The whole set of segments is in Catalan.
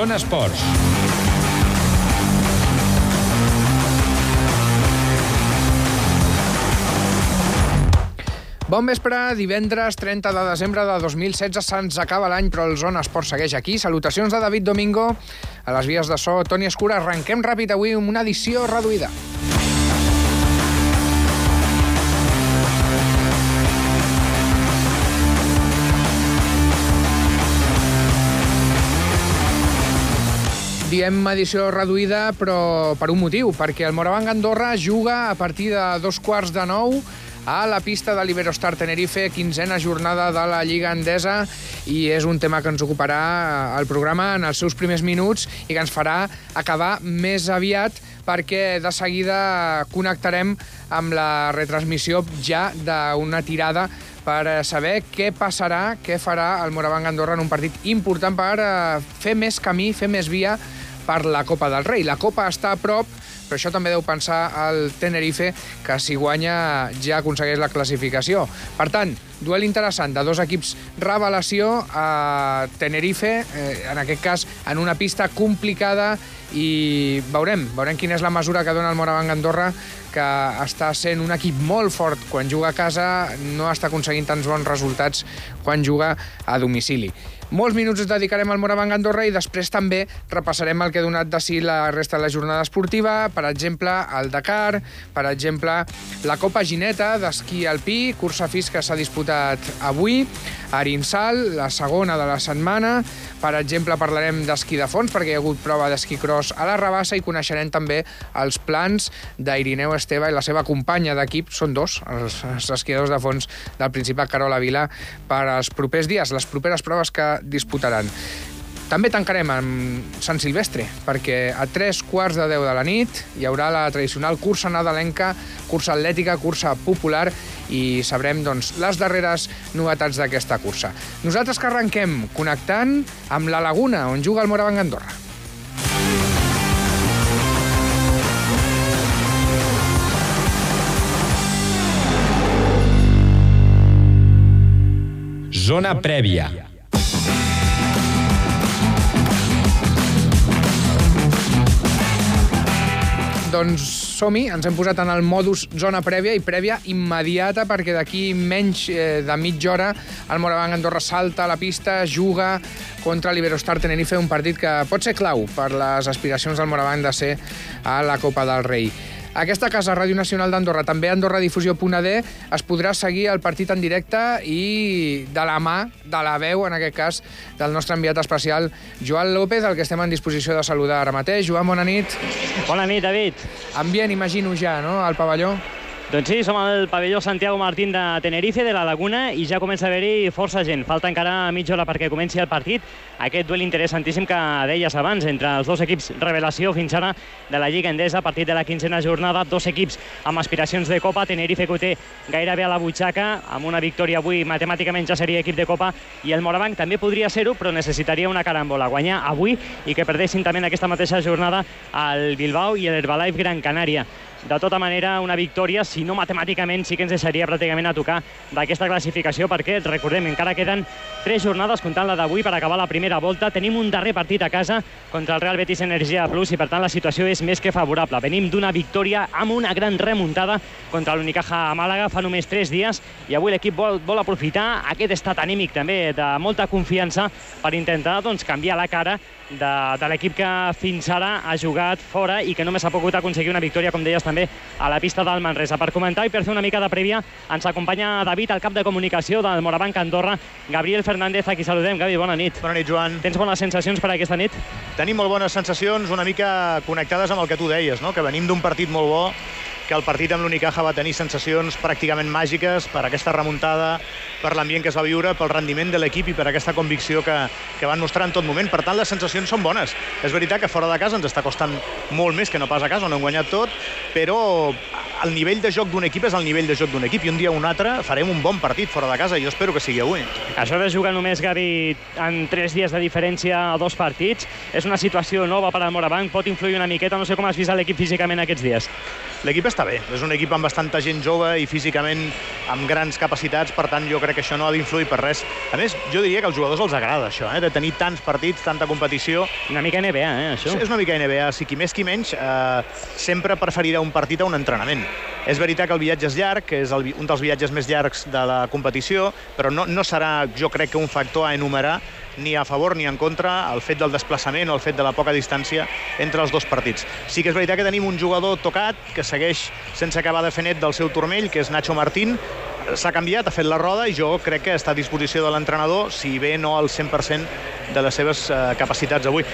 Zona Esports. Bon vespre, divendres 30 de desembre de 2016 se'ns acaba l'any, però el Zona Esport segueix aquí. Salutacions de David Domingo a les vies de so. Toni Escura, arrenquem ràpid avui amb una edició reduïda. Diem edició reduïda, però per un motiu, perquè el Moravang Andorra juga a partir de dos quarts de nou a la pista de l'Iberostar Tenerife, quinzena jornada de la Lliga Endesa, i és un tema que ens ocuparà el programa en els seus primers minuts i que ens farà acabar més aviat perquè de seguida connectarem amb la retransmissió ja d'una tirada per saber què passarà, què farà el Moravang Andorra en un partit important per eh, fer més camí, fer més via per la Copa del Rei. La Copa està a prop, però això també deu pensar el Tenerife, que si guanya ja aconsegueix la classificació. Per tant, duel interessant de dos equips revelació a Tenerife, eh, en aquest cas en una pista complicada i veurem, veurem quina és la mesura que dona el Moravang Andorra que està sent un equip molt fort quan juga a casa, no està aconseguint tants bons resultats quan juga a domicili. Molts minuts dedicarem al Moravang Andorra i després també repassarem el que ha donat de si la resta de la jornada esportiva, per exemple, el Dakar, per exemple, la Copa Gineta d'esquí alpí, cursa FIS que s'ha disputat avui, Arinsal, la segona de la setmana, per exemple, parlarem d'esquí de fons, perquè hi ha hagut prova d'esquí cross a la Rabassa i coneixerem també els plans d'Irineu Esteve i la seva companya d'equip, són dos, els, els esquiadors de fons del Principat Carola Vila, per als propers dies, les properes proves que disputaran. També tancarem amb Sant Silvestre, perquè a tres quarts de deu de la nit hi haurà la tradicional cursa nadalenca, cursa atlètica, cursa popular, i sabrem doncs, les darreres novetats d'aquesta cursa. Nosaltres que arrenquem connectant amb la Laguna, on juga el Moravang Andorra. Zona prèvia. Doncs som-hi, ens hem posat en el modus zona prèvia i prèvia immediata perquè d'aquí menys eh, de mitja hora el Moravang Andorra salta a la pista, juga contra l'Iberostar Tenerife, un partit que pot ser clau per les aspiracions del Moravang de ser a la Copa del Rei. Aquesta casa, Ràdio Nacional d'Andorra, també Andorra Difusió.d, es podrà seguir el partit en directe i de la mà, de la veu, en aquest cas, del nostre enviat especial, Joan López, el que estem en disposició de saludar ara mateix. Joan, bona nit. Bona nit, David. Ambient, imagino ja, no?, al pavelló. Doncs sí, som al pavelló Santiago Martín de Tenerife, de la Laguna, i ja comença a haver-hi força gent. Falta encara mitja hora perquè comenci el partit. Aquest duel interessantíssim que deies abans entre els dos equips revelació fins ara de la Lliga Endesa, a partir de la quinzena jornada, dos equips amb aspiracions de Copa, Tenerife que ho té gairebé a la butxaca, amb una victòria avui matemàticament ja seria equip de Copa, i el Morabanc també podria ser-ho, però necessitaria una carambola, guanyar avui i que perdessin també en aquesta mateixa jornada el Bilbao i l'Herbalife Gran Canària. De tota manera, una victòria, si no matemàticament, sí que ens deixaria pràcticament a tocar d'aquesta classificació, perquè, recordem, encara queden tres jornades comptant la d'avui per acabar la primera volta. Tenim un darrer partit a casa contra el Real Betis Energia Plus i, per tant, la situació és més que favorable. Venim d'una victòria amb una gran remuntada contra l'Unicaja a Màlaga fa només tres dies i avui l'equip vol, vol aprofitar aquest estat anímic també de molta confiança per intentar doncs, canviar la cara de, de l'equip que fins ara ha jugat fora i que només ha pogut aconseguir una victòria, com deies també, a la pista del Manresa. Per comentar i per fer una mica de prèvia, ens acompanya David, el cap de comunicació del Morabanc Andorra, Gabriel Fernández, a qui saludem. Gavi, bona nit. Bona nit, Joan. Tens bones sensacions per aquesta nit? Tenim molt bones sensacions, una mica connectades amb el que tu deies, no? que venim d'un partit molt bo, que el partit amb l'Unicaja va tenir sensacions pràcticament màgiques per aquesta remuntada, per l'ambient que es va viure, pel rendiment de l'equip i per aquesta convicció que, que van mostrar en tot moment. Per tant, les sensacions són bones. És veritat que fora de casa ens està costant molt més que no pas a casa, on hem guanyat tot, però el nivell de joc d'un equip és el nivell de joc d'un equip i un dia o un altre farem un bon partit fora de casa i jo espero que sigui avui. Això de jugar només, Gavi, en tres dies de diferència a dos partits, és una situació nova per al Morabanc, pot influir una miqueta, no sé com has vist l'equip físicament aquests dies. L'equip està està bé. És un equip amb bastanta gent jove i físicament amb grans capacitats, per tant jo crec que això no ha d'influir per res. A més, jo diria que als jugadors els agrada això, eh? de tenir tants partits, tanta competició. Una mica NBA, eh, això. És una mica NBA, si qui més qui menys eh, sempre preferirà un partit a un entrenament. És veritat que el viatge és llarg, que és el, un dels viatges més llargs de la competició, però no, no serà, jo crec que un factor a enumerar ni a favor ni en contra el fet del desplaçament o el fet de la poca distància entre els dos partits. Sí que és veritat que tenim un jugador tocat que segueix sense acabar de fer net del seu turmell, que és Nacho Martín, s'ha canviat, ha fet la roda i jo crec que està a disposició de l'entrenador, si bé no al 100% de les seves eh, capacitats avui.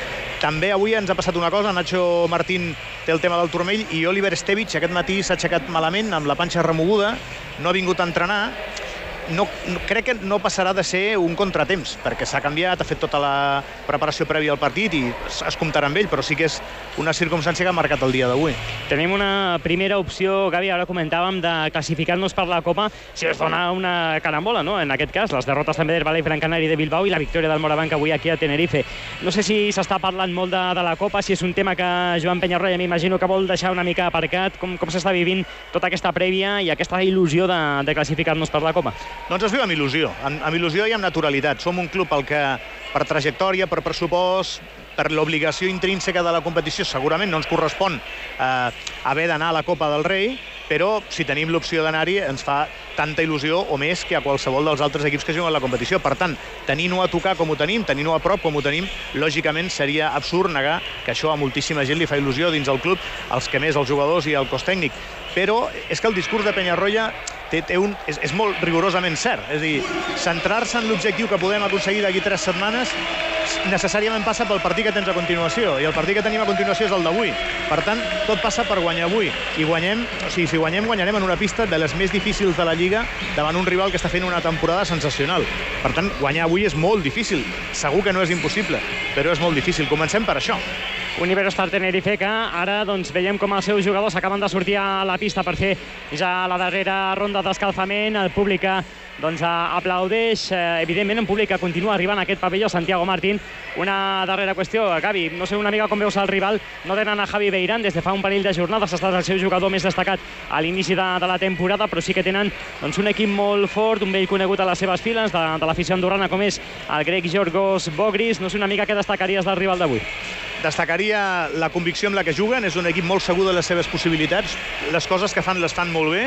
També avui ens ha passat una cosa, Nacho Martín té el tema del turmell i Oliver Estevich aquest matí s'ha aixecat malament amb la panxa remoguda, no ha vingut a entrenar no, crec que no passarà de ser un contratemps, perquè s'ha canviat, ha fet tota la preparació prèvia al partit i es, es comptarà amb ell, però sí que és una circumstància que ha marcat el dia d'avui. Tenim una primera opció, Gavi, ara comentàvem, de classificar-nos per la Copa si es dona una carambola, no? En aquest cas, les derrotes també del Valle Gran Canari de Bilbao i la victòria del Morabanc avui aquí a Tenerife. No sé si s'està parlant molt de, de la Copa, si és un tema que Joan Penyarroia m'imagino que vol deixar una mica aparcat, com, com s'està vivint tota aquesta prèvia i aquesta il·lusió de, de classificar-nos per la Copa. Doncs es viu amb il·lusió, amb, amb il·lusió i amb naturalitat. Som un club al que per trajectòria, per pressupost, per l'obligació intrínseca de la competició segurament no ens correspon eh, haver d'anar a la Copa del Rei, però si tenim l'opció d'anar-hi ens fa tanta il·lusió o més que a qualsevol dels altres equips que juguen a la competició. Per tant, tenint-ho a tocar com ho tenim, tenint-ho a prop com ho tenim, lògicament seria absurd negar que això a moltíssima gent li fa il·lusió dins el club, els que més, els jugadors i el cos tècnic. Però és que el discurs de Penyarroia té, té un, és, és molt rigorosament cert. És a dir, centrar-se en l'objectiu que podem aconseguir d'aquí tres setmanes necessàriament passa pel partit que tens a continuació, i el partit que tenim a continuació és el d'avui. Per tant, tot passa per guanyar avui. I guanyem, o sigui, si guanyem, guanyarem en una pista de les més difícils de la Lliga davant un rival que està fent una temporada sensacional. Per tant, guanyar avui és molt difícil. Segur que no és impossible, però és molt difícil. Comencem per això. Un Iberostar Tenerife que ara doncs, veiem com els seus jugadors acaben de sortir a la pista per fer ja la darrera ronda d'escalfament. El públic doncs, aplaudeix. Eh, evidentment, un públic que continua arribant a aquest pavelló. Santiago Martín, una darrera qüestió. Gavi, no sé una mica com veus el rival. No tenen a Javi Beirán des de fa un parell de jornades. Ha estat el seu jugador més destacat a l'inici de, de la temporada, però sí que tenen doncs, un equip molt fort, un vell conegut a les seves files, de, de l'afició andorrana, com és el grec Jorgos Bogris. No sé una mica què destacaries del rival d'avui destacaria la convicció amb la que juguen, és un equip molt segur de les seves possibilitats, les coses que fan les fan molt bé,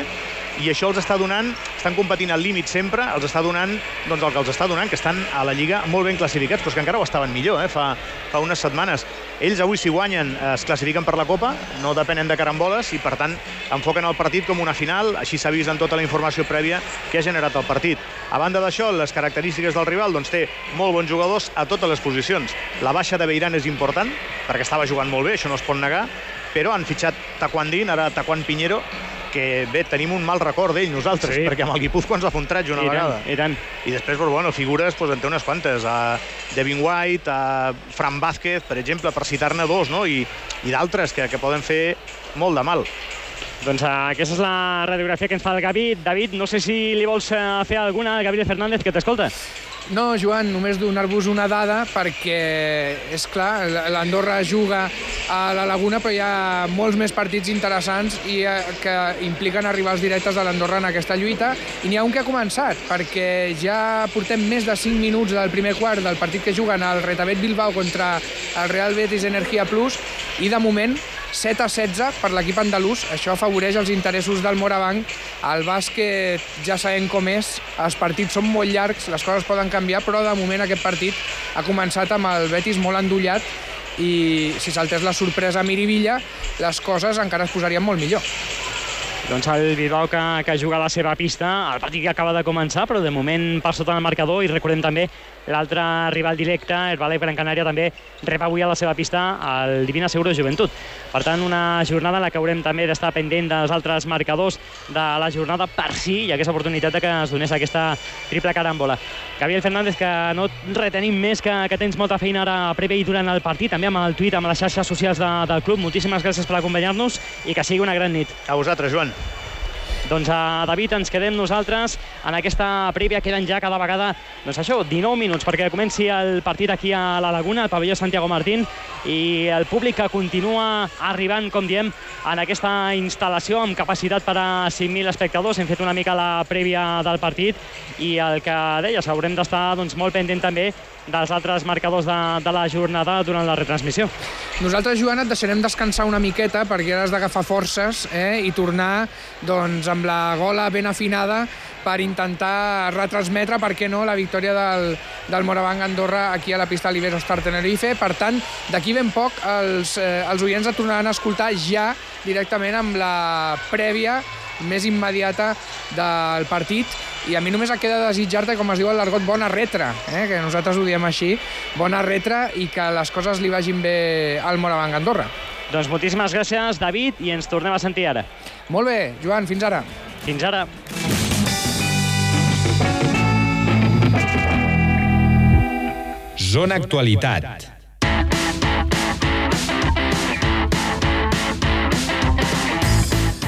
i això els està donant, estan competint al límit sempre, els està donant doncs el que els està donant, que estan a la Lliga molt ben classificats, però que encara ho estaven millor, eh, fa, fa unes setmanes. Ells avui, si guanyen, es classifiquen per la Copa, no depenen de caramboles, i per tant enfoquen el partit com una final, així s'ha vist en tota la informació prèvia que ha generat el partit. A banda d'això, les característiques del rival, doncs té molt bons jugadors a totes les posicions. La baixa de Beirán és important, perquè estava jugant molt bé, això no es pot negar, però han fitxat Taquan Din, ara Taquan Pinheiro, que bé, tenim un mal record d'ell nosaltres, sí. perquè amb el Guipúzcoa ens ha fontrat una I vegada. Tant, I tant. I després, doncs, bueno, figures doncs, en té unes quantes. A Devin White, a Fran Vázquez, per exemple, per citar-ne dos, no? I, i d'altres que, que poden fer molt de mal. Doncs uh, aquesta és la radiografia que ens fa el Gavi. David, no sé si li vols uh, fer alguna al Gabriel Fernández, que t'escolta. No, Joan, només donar-vos una dada perquè, és clar, l'Andorra juga a la Laguna, però hi ha molts més partits interessants i eh, que impliquen arribar als directes de l'Andorra en aquesta lluita. I n'hi ha un que ha començat, perquè ja portem més de 5 minuts del primer quart del partit que juguen al Retabet Bilbao contra el Real Betis Energia Plus i de moment 7 a 16 per l'equip andalús. Això afavoreix els interessos del Morabanc. El bàsquet ja sabem com és, els partits són molt llargs, les coses poden canviar, però de moment aquest partit ha començat amb el Betis molt endollat i si saltés la sorpresa a Miribilla, les coses encara es posarien molt millor. Doncs el Bilbao que, que juga a la seva pista, el partit que acaba de començar, però de moment per sota del marcador, i recordem també l'altre rival directe, el Valle Gran Canària, també rep avui a la seva pista el Divina Seguro Joventut. Per tant, una jornada en la que haurem també d'estar pendent dels altres marcadors de la jornada per si hi hagués oportunitat que es donés aquesta triple carambola. Gabriel Fernández, que no retenim més, que, que tens molta feina ara prèvia i durant el partit, també amb el tuit, amb les xarxes socials de, del club. Moltíssimes gràcies per acompanyar-nos i que sigui una gran nit. A vosaltres, Joan. Doncs a David ens quedem nosaltres en aquesta prèvia, queden ja cada vegada, doncs això, 19 minuts perquè comenci el partit aquí a la Laguna, al pavelló Santiago Martín, i el públic que continua arribant, com diem, en aquesta instal·lació amb capacitat per a 5.000 espectadors. Hem fet una mica la prèvia del partit i el que deies, haurem d'estar doncs, molt pendent també dels altres marcadors de, de la jornada durant la retransmissió. Nosaltres, Joan, et deixarem descansar una miqueta perquè ara has d'agafar forces eh, i tornar doncs, amb la gola ben afinada per intentar retransmetre, per què no, la victòria del, del Moravang Andorra aquí a la pista Libero Star Tenerife. Per tant, d'aquí ben poc els, eh, els oients et tornaran a escoltar ja directament amb la prèvia més immediata del partit i a mi només em queda desitjar-te, com es diu al l'argot, bona retra, eh? que nosaltres ho diem així, bona retra i que les coses li vagin bé al Moravang Andorra. Doncs moltíssimes gràcies, David, i ens tornem a sentir ara. Molt bé, Joan, fins ara. Fins ara. Zona Actualitat.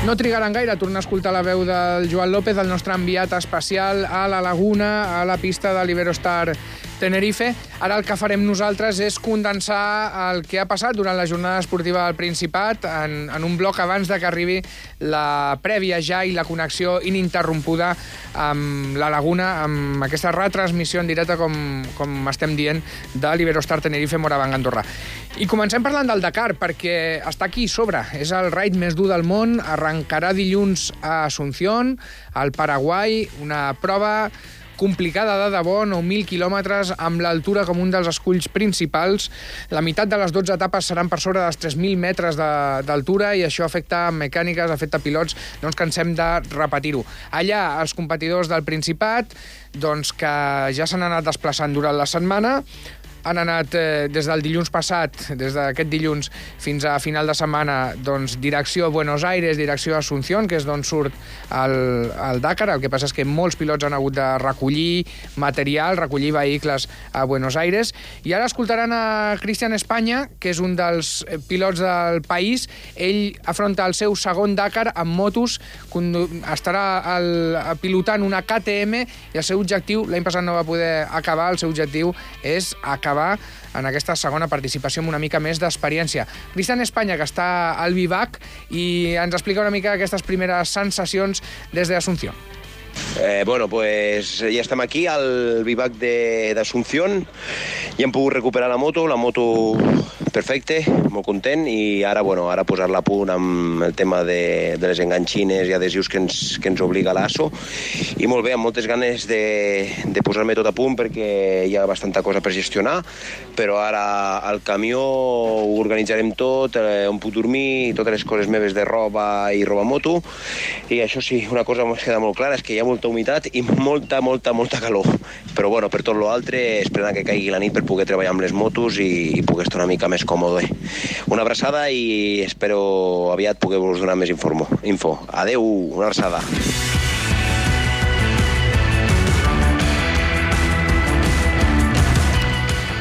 No trigaran gaire a tornar a escoltar la veu del Joan López, el nostre enviat especial a la Laguna, a la pista de l'Iberostar Tenerife. Ara el que farem nosaltres és condensar el que ha passat durant la jornada esportiva del Principat en, en un bloc abans de que arribi la prèvia ja i la connexió ininterrompuda amb la Laguna, amb aquesta retransmissió en directe, com, com estem dient, de l'Iberostar Tenerife Moravang Andorra. I comencem parlant del Dakar, perquè està aquí sobre. És el raid més dur del món, arrencarà dilluns a Asunción, al Paraguai, una prova complicada de debò, 9.000 quilòmetres, amb l'altura com un dels esculls principals. La meitat de les 12 etapes seran per sobre dels 3.000 metres d'altura i això afecta mecàniques, afecta pilots, no ens cansem de repetir-ho. Allà, els competidors del Principat, doncs que ja s'han anat desplaçant durant la setmana, han anat eh, des del dilluns passat, des d'aquest dilluns fins a final de setmana, doncs, direcció a Buenos Aires, direcció a Asunción, que és d'on surt el, el Dakar. El que passa és que molts pilots han hagut de recollir material, recollir vehicles a Buenos Aires. I ara escoltaran a Cristian Espanya, que és un dels eh, pilots del país. Ell afronta el seu segon Dakar amb motos, estarà el, pilotant una KTM i el seu objectiu, l'any passat no va poder acabar, el seu objectiu és acabar acabar en aquesta segona participació amb una mica més d'experiència. Cristian Espanya, que està al Vivac, i ens explica una mica aquestes primeres sensacions des d'Asunción. Eh, bueno, pues ja estem aquí al vivac d'Assumpción. Ja hem pogut recuperar la moto, la moto perfecte, molt content i ara, bueno, ara posar-la a punt amb el tema de, de les enganxines i adhesius que ens, que ens obliga l'ASO i molt bé, amb moltes ganes de, de posar-me tot a punt perquè hi ha bastanta cosa per gestionar, però ara al camió ho organitzarem tot, eh, on puc dormir, totes les coses meves de roba i roba moto i això sí, una cosa que queda molt clara és que hi ha molta humitat i molta, molta, molta calor. Però bueno, per tot l'altre, esperant que caigui la nit per poder treballar amb les motos i, i poder estar una mica més còmode. Una abraçada i espero aviat poder-vos donar més informo, info. Adeu, una abraçada.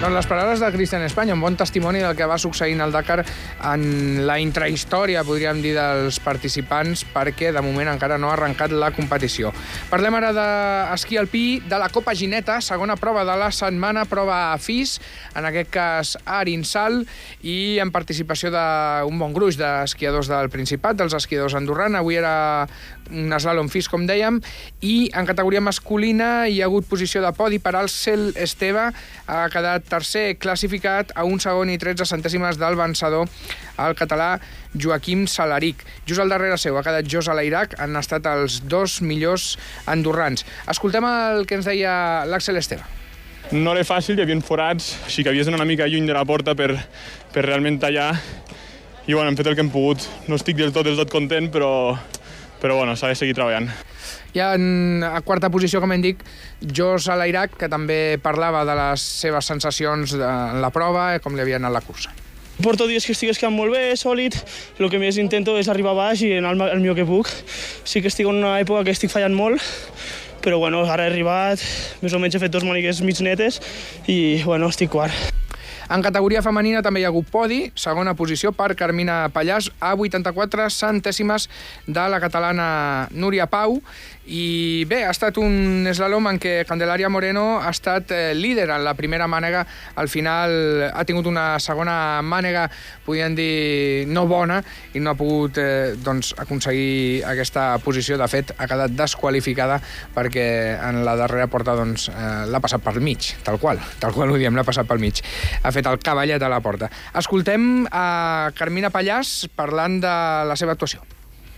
Doncs les paraules de Cristian Espanya, un bon testimoni del que va succeint al Dakar en la intrahistòria, podríem dir, dels participants, perquè de moment encara no ha arrencat la competició. Parlem ara d'esquí alpí, de la Copa Gineta, segona prova de la setmana, prova a FIS, en aquest cas a Arinsal, i en participació d'un bon gruix d'esquiadors del Principat, dels esquiadors andorrans. Avui era un slalom FIS, com dèiem, i en categoria masculina hi ha hagut posició de podi per al Cel Esteve, ha quedat tercer classificat a un segon i 13 centèsimes del vencedor, el català Joaquim Salaric. Just al darrere seu ha quedat Jos Alairac, han estat els dos millors andorrans. Escoltem el que ens deia l'Axel Esteve. No era fàcil, hi havia forats, així que havies d'anar una mica lluny de la porta per, per realment tallar i bueno, hem fet el que hem pogut. No estic del tot del tot content, però, però bueno, s'ha de seguir treballant. Ha en, a quarta posició, com hem dit, Jos Alairac, que també parlava de les seves sensacions en la prova, com li havia anat la cursa. Porto dies que estic esquiant molt bé, sòlid, el que més intento és arribar baix i anar el millor que puc. Sí que estic en una època que estic fallant molt, però bueno, ara he arribat, més o menys he fet dos mànigues mig netes i bueno, estic quart. En categoria femenina també hi ha hagut podi, segona posició per Carmina Pallàs, a 84 centèsimes de la catalana Núria Pau, i bé, ha estat un slalom en què Candelaria Moreno ha estat eh, líder en la primera mànega. Al final ha tingut una segona mànega, podríem dir, no bona, i no ha pogut eh, doncs, aconseguir aquesta posició. De fet, ha quedat desqualificada perquè en la darrera porta doncs, eh, l'ha passat pel mig, tal qual. Tal qual ho diem, l'ha passat pel mig. Ha fet el cavallet a la porta. Escoltem a Carmina Pallàs parlant de la seva actuació.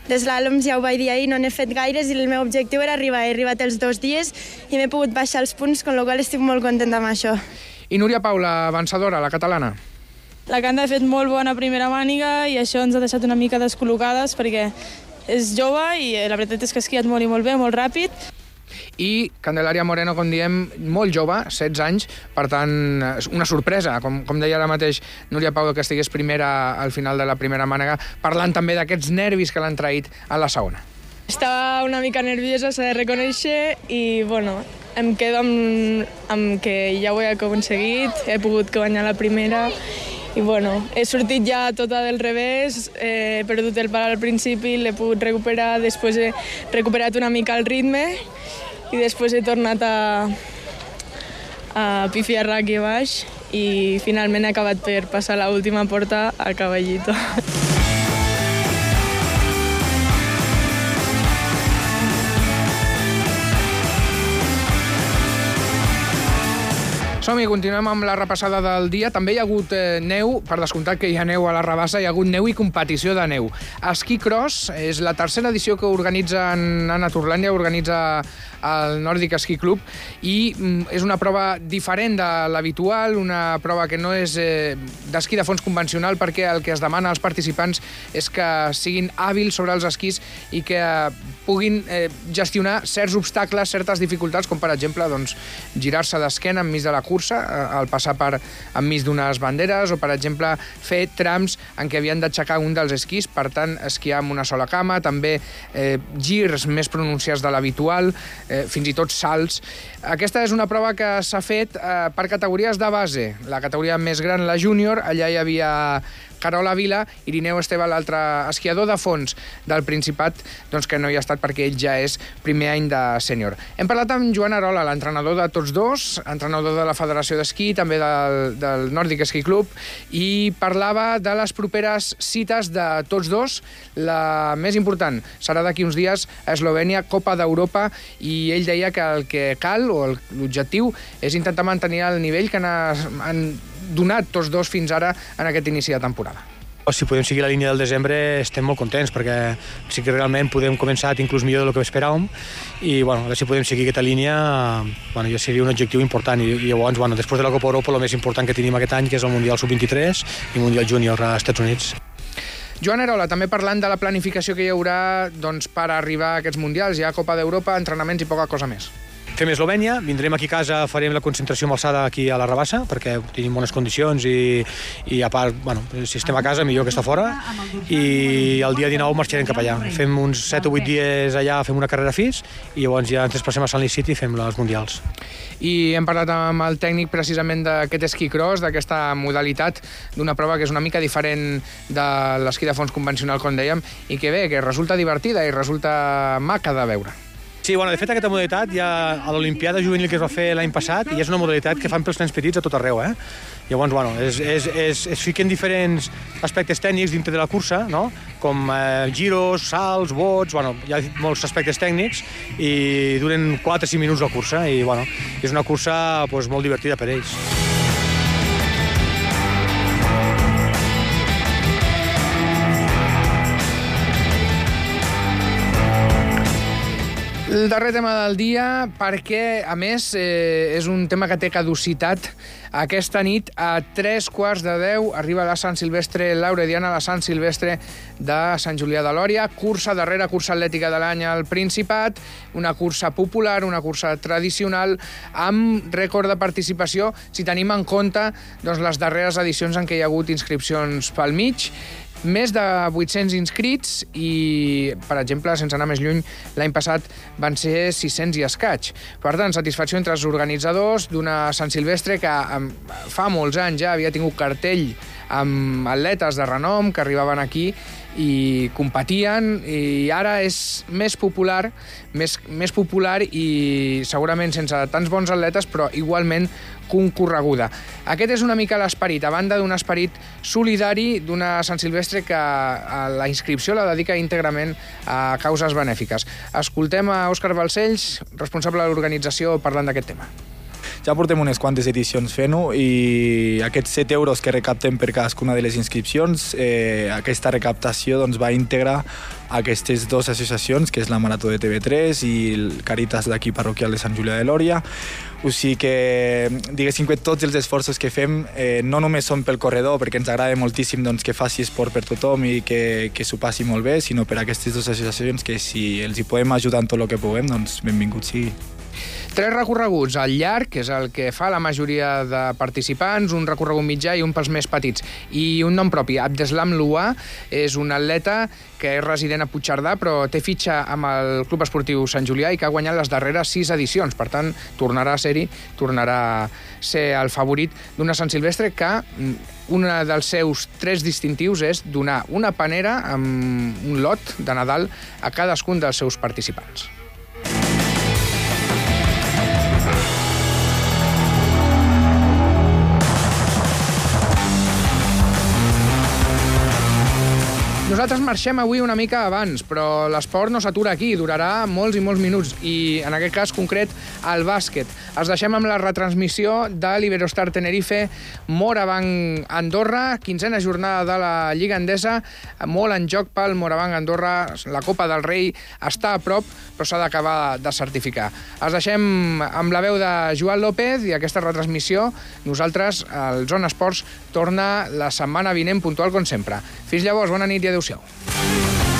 D'eslàloms ja ho vaig dir ahir, no n'he fet gaires i el meu objectiu era arribar. He arribat els dos dies i m'he pogut baixar els punts, amb la qual estic molt contenta amb això. I Núria Paula, vencedora, la catalana. La Canta ha fet molt bona primera màniga i això ens ha deixat una mica descol·locades perquè és jove i la veritat és que ha esquiat molt i molt bé, molt ràpid i Candelaria Moreno, com diem, molt jove, 16 anys, per tant, una sorpresa, com, com deia ara mateix Núria Pau, que estigués primera al final de la primera mànega, parlant també d'aquests nervis que l'han traït a la segona. Estava una mica nerviosa, s'ha de reconèixer, i bueno, em quedo amb, amb que ja ho he aconseguit, he pogut guanyar la primera, i bueno, he sortit ja tota del revés, he perdut el pal al principi, l'he pogut recuperar, després he recuperat una mica el ritme, i després he tornat a, a pifiar aquí baix i finalment he acabat per passar l'última porta a Caballito. Som-hi, continuem amb la repassada del dia. També hi ha hagut eh, neu, per descomptat que hi ha neu a la Rabassa, hi ha hagut neu i competició de neu. Esquí Cross és la tercera edició que organitza Anna Turlàndia, organitza el Nordic Ski Club, i mm, és una prova diferent de l'habitual, una prova que no és eh, d'esquí de fons convencional, perquè el que es demana als participants és que siguin hàbils sobre els esquís i que puguin eh, gestionar certs obstacles, certes dificultats, com per exemple doncs, girar-se d'esquena enmig de la cursa cursa al passar per enmig d'unes banderes o, per exemple, fer trams en què havien d'aixecar un dels esquís, per tant, esquiar amb una sola cama, també eh, girs més pronunciats de l'habitual, eh, fins i tot salts. Aquesta és una prova que s'ha fet eh, per categories de base. La categoria més gran, la júnior, allà hi havia Carola Vila, Irineu Esteve, l'altre esquiador de fons del Principat, doncs que no hi ha estat perquè ell ja és primer any de sènior. Hem parlat amb Joan Arola, l'entrenador de tots dos, entrenador de la Federació d'Esquí, també del, del Nordic Ski Club, i parlava de les properes cites de tots dos. La més important serà d'aquí uns dies a Eslovènia, Copa d'Europa, i ell deia que el que cal, o l'objectiu, és intentar mantenir el nivell que han, han donat tots dos fins ara en aquest inici de temporada. Si podem seguir la línia del desembre estem molt contents perquè sí que realment podem començar inclús millor del que esperàvem i bueno, a veure si podem seguir aquesta línia bueno, ja seria un objectiu important i, i llavors bueno, després de la Copa Europa el més important que tenim aquest any que és el Mundial Sub-23 i el Mundial Júnior als Estats Units. Joan Arola, també parlant de la planificació que hi haurà doncs, per arribar a aquests Mundials. Hi ha Copa d'Europa, entrenaments i poca cosa més. Fem Eslovènia, vindrem aquí a casa, farem la concentració amb alçada aquí a la Rabassa, perquè tenim bones condicions i, i a part, bueno, si estem a casa millor que està fora, i el dia 19 marxarem cap allà. Fem uns 7 o 8 dies allà, fem una carrera FIS, i llavors ja ens passem a Salt Lake City i fem les mundials. I hem parlat amb el tècnic precisament d'aquest esquí cross, d'aquesta modalitat d'una prova que és una mica diferent de l'esquí de fons convencional, com dèiem, i que bé, que resulta divertida i resulta maca de veure. Sí, bueno, de fet aquesta modalitat ja a l'Olimpiada Juvenil que es va fer l'any passat i és una modalitat que fan pels nens petits a tot arreu, eh? Llavors, bueno, es, es, es, es fiquen diferents aspectes tècnics dintre de la cursa, no? com eh, giros, salts, bots, bueno, hi ha molts aspectes tècnics i duren 4 o 5 minuts la cursa i bueno, és una cursa pues, molt divertida per ells. El darrer tema del dia, perquè, a més, eh, és un tema que té caducitat. Aquesta nit, a tres quarts de deu, arriba la Sant Silvestre Laurediana, la Sant Silvestre de Sant Julià de Lòria, cursa, darrera cursa atlètica de l'any al Principat, una cursa popular, una cursa tradicional, amb rècord de participació, si tenim en compte doncs, les darreres edicions en què hi ha hagut inscripcions pel mig, més de 800 inscrits i, per exemple, sense anar més lluny, l'any passat van ser 600 i escaig. Per tant, satisfacció entre els organitzadors d'una Sant Silvestre que fa molts anys ja havia tingut cartell amb atletes de renom que arribaven aquí i competien i ara és més popular, més, més popular i segurament sense tants bons atletes, però igualment concorreguda. Aquest és una mica l'esperit, a banda d'un esperit solidari d'una Sant Silvestre que la inscripció la dedica íntegrament a causes benèfiques. Escoltem a Òscar Balcells, responsable de l'organització, parlant d'aquest tema ja portem unes quantes edicions fent-ho i aquests 7 euros que recaptem per cadascuna de les inscripcions, eh, aquesta recaptació doncs, va íntegra a aquestes dues associacions, que és la Marató de TV3 i el Caritas d'aquí parroquial de Sant Julià de Lòria. O sigui que, diguéssim que tots els esforços que fem eh, no només són pel corredor, perquè ens agrada moltíssim doncs, que faci esport per tothom i que, que s'ho passi molt bé, sinó per aquestes dues associacions que si els hi podem ajudar en tot el que puguem, doncs benvingut sigui. Tres recorreguts, el llarg, que és el que fa la majoria de participants, un recorregut mitjà i un pels més petits. I un nom propi, Abdeslam Lua, és un atleta que és resident a Puigcerdà, però té fitxa amb el Club Esportiu Sant Julià i que ha guanyat les darreres sis edicions. Per tant, tornarà a ser-hi, tornarà a ser el favorit d'una Sant Silvestre que mm, un dels seus tres distintius és donar una panera amb un lot de Nadal a cadascun dels seus participants. Nosaltres marxem avui una mica abans, però l'esport no s'atura aquí, durarà molts i molts minuts, i en aquest cas concret el bàsquet. Es deixem amb la retransmissió de l'Iberostar Tenerife Morabanc Andorra, quinzena jornada de la Lliga Endesa, molt en joc pel Morabanc Andorra, la Copa del Rei està a prop, però s'ha d'acabar de certificar. Es deixem amb la veu de Joan López i aquesta retransmissió, nosaltres, el Zona Esports, torna la setmana vinent puntual com sempre. Fins llavors, bona nit i og sjá.